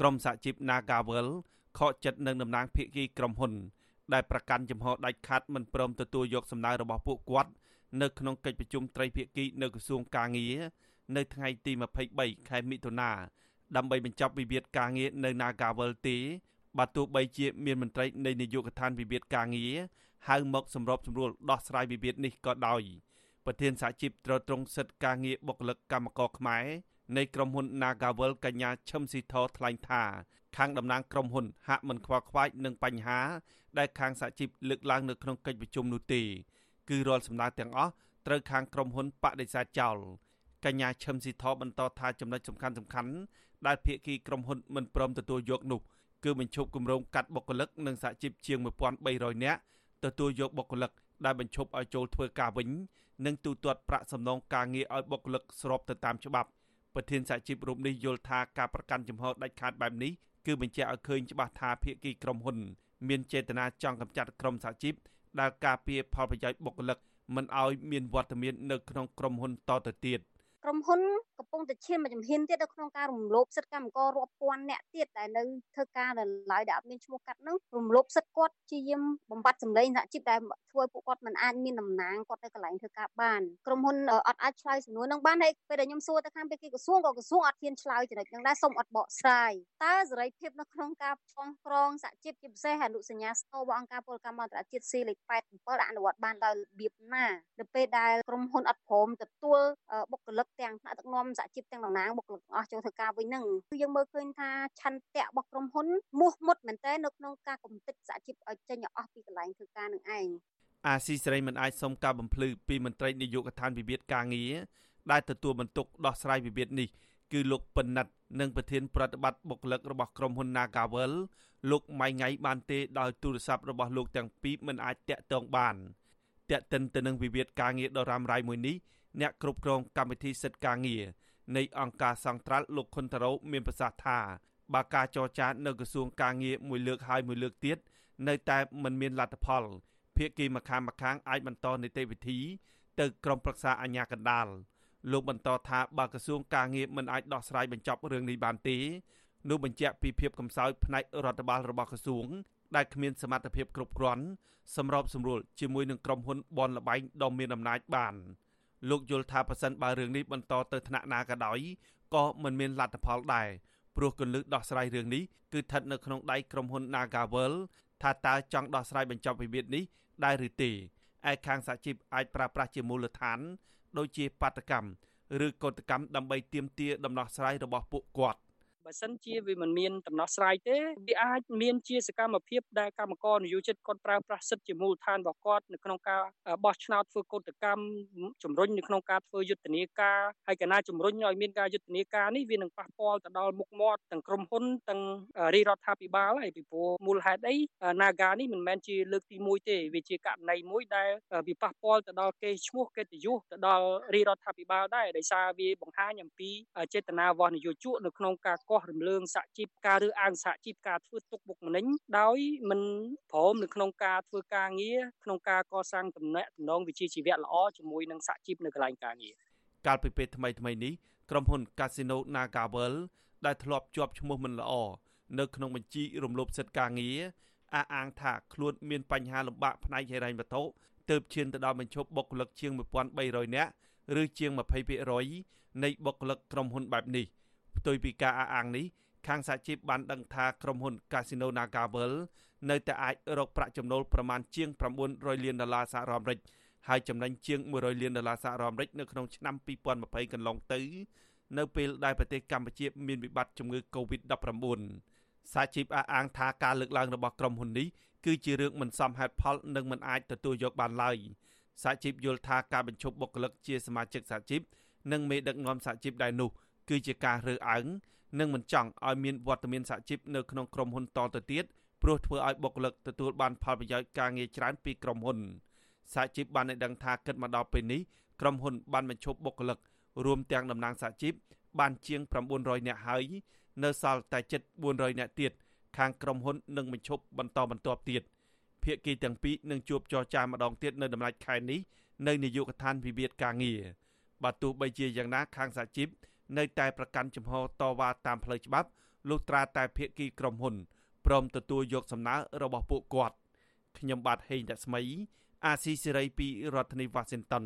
ក្រុមសហជីព Nagawal ខកចិត្តនឹងតំណាងភាគីក្រុមហ៊ុន ដែលប្រកាន់ចំហដាច់ខាត់មិនព្រមទទួលយកសំណើរបស់ពួកគាត់នៅក្នុងកិច្ចប្រជុំត្រីភាគីនៅក្រសួងកាងារនៅថ្ងៃទី23ខែមិថុនាដើម្បីបញ្ចប់វិវាទការងារនៅ Nagawal ទេបើទោះបីជាមានមន្ត្រីនៃនាយកដ្ឋានវិវាទការងារហៅមកសម្របសម្រួលដោះស្រាយវិវាទនេះក៏ដោយប្រធានសហជីពត្រួតត្រងសិទ្ធិការងារបុគ្គលិកកម្មករខ្មែរ នៃក្រុមហ៊ុន Nagawal កញ្ញាឈឹមស៊ីធថ្លែងថា ខាងតំណាងក្រុមហ៊ុនហាក់មិនខ្វល់ខ្វាយនឹងបញ្ហា ដែលខាងសហជីពលើកឡើងនៅក្នុងកិច្ចប្រជុំនោះទេគឺរាល់សំណើទាំងអស់ត្រូវខាងក្រុមហ៊ុនបដិសេធចោលកញ្ញាឈឹមស៊ីធបន្តថាចំណុចសំខាន់សំខាន់ដែលភាគីក្រុមហ៊ុនមិនព្រមទទួលយកនោះគឺបញ្ឈប់គម្រោងកាត់បុគ្គលិកនិងសហជីពជាង1300នាក់ទទួលយកបុគ្គលិកដែលបញ្ឈប់ឲ្យចូលធ្វើការវិញ និងទូទាត់ប្រាក់សំណងការងារឲ្យបុគ្គលិកស្របទៅតាមច្បាប់ ប្រធានសហជីពរូបនេះយល់ថាការប្រកាន់ជំហរដាច់ខាតបែបនេះគឺបញ្ជាក់ឲ្យឃើញច្បាស់ថាភាគីក្រុមហ៊ុន មានចេតនាចង់កម្ចាត់ក្រុមសហជីពដែលការពារផលប្រយោជន៍បុគ្គលិកមិនឲ្យមានវត្តមាននៅក្នុងក្រុមហ៊ុនតទៅទៀត ក្រុមហ៊ុនកំពុងតែឈានមកជំហានទៀតនៅក្នុងការរំលោភសិទ្ធិកម្មកររាប់ពាន់អ្នកទៀតដែលនៅធ្វើការនៅឡើយដែលអត់មានឈ្មោះកាត់នឹងរំលោភសិទ្ធិគាត់ជាយាមបំបត្តិសម្លេងសហជីពដែលធ្វើពួកគាត់មិនអាចមានតំណែងគាត់នៅកន្លែងធ្វើការបានក្រុមហ៊ុនអត់អាចឆ្លើយសំណួរនឹងបានហើយពេលដែលខ្ញុំសួរទៅខាងពេគីក្រសួងក៏ក្រសួងអត់ហ៊ានឆ្លើយចំណុចនឹងដែរសូមអត់បកស្រាយតើសេរីភាពនៅក្នុងការចងក្រងសហជីពជាពិសេសអនុសញ្ញាស្នូរបស់អង្គការពលកម្មអន្តរជាតិ C លេខ87អនុវត្តបានដោយរបៀបណានៅពេលដែលក្រុមហ៊ុនអត់ព្រមទទួលបុគ្គលិកទាំងថ្នាក់ដឹកនាំសហជីពទាំងតំណាងបុគ្គលិកអស់ចូលធ្វើការវិញហ្នឹងគឺយើងមើលឃើញថាឆន្ទៈរបស់ក្រុមហ៊ុនមោះមុតមែនតើនៅក្នុងការកំទេចសហជីពឲ្យចេញអស់ពីកន្លែងធ្វើការនឹងឯងអាស៊ីសេរីមិនអាចសុំការបំភ្លឺពីមន្ត្រីនាយកដ្ឋានវិវាទការងារដែលទទួលបន្ទុកដោះស្រាយវិវាទនេះគឺលោកពិនិត្យនិងប្រធានប្រតិបត្តិបុគ្គលិករបស់ក្រុមហ៊ុន Nagawal លោកម៉ៃងៃបានទេដោយទូរស័ព្ទរបស់លោកទាំងពីរមិនអាចតាក់ទងបានតាក់ទិនទៅនឹងវិវាទការងារដ៏រ៉ាំរ៉ៃមួយនេះ អ្នកគ្រប់គ្រងកម្មវិធីសិទ្ធិការងារនៃអង្គការសង្ត្រាល់លោកខុនតារ៉ូមានប្រសាសន៍ថាបើការចរចានៅក្រសួងការងារមួយលើកហើយមួយលើកទៀតនៅតែមិនមានលទ្ធផលភាគីម្ខាងម្ខាងអាចបន្តនីតិវិធី ទៅក្រុមប្រឹក្សាអាជ្ញាកណ្ដាលលោកបន្តថាបើក្រសួងការងារមិនអាចដោះស្រាយបញ្ចប់រឿងនេះបានទេនោះបញ្ជាក់ពីភាពកំសោយផ្នែករដ្ឋបាលរបស់ក្រសួងដែលគ្មានសមត្ថភាពគ្រប់គ្រាន់សម្របសម្រួលជាមួយនឹងក្រុមហ៊ុនបនលបែងដ៏មានអំណាចបាន លោកយល់ថាប៉ះសិនបើរឿងនេះបន្តទៅថ្នាក់ណាក៏ដោយក៏មិនមានលទ្ធផលដែរព្រោះគន្លឹះដោះស្រាយរឿងនេះគឺស្ថិតនៅក្នុងដៃក្រុមហ៊ុន Nagavel ថាតើចង់ដោះស្រាយបញ្ចប់វិវាទនេះដែរឬទេឯខាងសហជីពអាចប្រើប្រាស់ជាមូលដ្ឋាន ដូចជាបាតកម្មឬកោតកម្មដើម្បីទាមទារដំណោះស្រាយរបស់ពួកគាត់ បើសិនជាវាមិនមានដំណោះស្រាយទេវាអាចមានជាសកម្មភាពដែលកម្មករនយោជិតគាត់ប្រើប្រាស់សិទ្ធិជាមូលដ្ឋានរបស់គាត់នៅក្នុងការបោះឆ្នោតធ្វើកោតកម្មជំរុញនៅក្នុងការធ្វើយុទ្ធនាការហើយកណាជំរុញឲ្យមានការយុទ្ធនាការនេះវានឹងប៉ះពាល់ទៅដល់មុខមាត់ទាំងក្រុមហ៊ុនទាំងរាជរដ្ឋាភិបាលហើយពីព្រោះមូលហេតុអី Naga នេះមិនមែនជាលើកទី1ទេវាជាករណីមួយដែលវាប៉ះពាល់ទៅដល់កេរ្តិ៍ឈ្មោះកិត្តិយសទៅដល់រាជរដ្ឋាភិបាលដែរដោយសារវាបង្ហាញអំពីចេតនារបស់នយោជកនៅក្នុងការកោះរំលើងសហជីពការរើសអើងសហជីពការធ្វើទុកបុកម្នេញដោយមិនព្រមនៅក្នុងការធ្វើការងារក្នុងការកសាងទំនាក់ទំនងវិជ្ជាជីវៈល្អជាមួយនឹងសហជីពនៅកន្លែងការងារកាលពីពេលថ្មីថ្មីនេះក្រុមហ៊ុន Casino Nagavel ដែលធ្លាប់ជាប់ឈ្មោះមិនល្អនៅក្នុងបញ្ជីរំលោភសិទ្ធិការងារអះអាងថាខ្លួនមានបញ្ហាលំបាកផ្នែកហិរញ្ញវត្ថុទើបឈានទៅដល់បញ្ឈប់បុគ្គលិកជាង1300នាក់ឬជាង20%នៃបុគ្គលិកក្រុមហ៊ុនបែបនេះ។ ផ្ទុយពីការអះអាងនេះខាងសហជីពបានដឹងថាក្រុមហ៊ុន Casino Nagavel នៅតែអាចរកប្រាក់ចំណូលប្រមាណជាង900លានដុល្លារសហរដ្ឋអាមេរិកហើយចំណេញជាង100លានដុល្លារសហរដ្ឋអាមេរិកនៅក្នុងឆ្នាំ2020កន្លងទៅនៅពេលដែលប្រទេសកម្ពុជាមានវិបត្តិជំងឺ Covid-19 សហជីពអះអាងថាការលើកឡើងរបស់ក្រុមហ៊ុននេះគឺជារឿងមិនសមហេតុផលនិងមិនអាចទទួលយកបានឡើយសហជីពយល់ថាការបញ្ឈប់បុគ្គលិកជាសមាជិកសហជីពនិងមេដឹកនាំសហជីពដែរនោះ គឺជាការរើសអើងនិងមិនចង់ឲ្យមានវត្តមានសហជីពនៅក្នុងក្រុមហ៊ុនតទៅទៀតព្រោះធ្វើឲ្យបុគ្គលិកទទួលបានផលប្រយោជន៍ការងារច្រើនពីក្រុមហ៊ុនសហជីពបានឲ្យដឹងថាគិតមកដល់ពេលនេះក្រុមហ៊ុនបានបញ្ឈប់បុគ្គលិករួមទាំងតំណាងសហជីពបានជាង900នាក់ហើយនៅសល់តែជិត400នាក់ទៀតខាងក្រុមហ៊ុននឹងបញ្ឈប់បន្តបន្ទាប់ទៀតភាគីទាំងពីរនឹងជួបចរចាម្ដងទៀតនៅដំណាច់ខែនេះនៅនាយកដ្ឋានវិវាទការងារបើទោះបីជាយ៉ាងណាខាងសហជីព នៅតែប្រកាន់ជំហរតវ៉ាតាមផ្លូវច្បាប់លុះត្រាតែភាគីក្រុមហ៊ុនព្រមទទួលយកសំណើរបស់ពួកគាត់ខ្ញុំបាទហេងរស្មី អាស៊ីសេរីពីរដ្ឋធានី Washington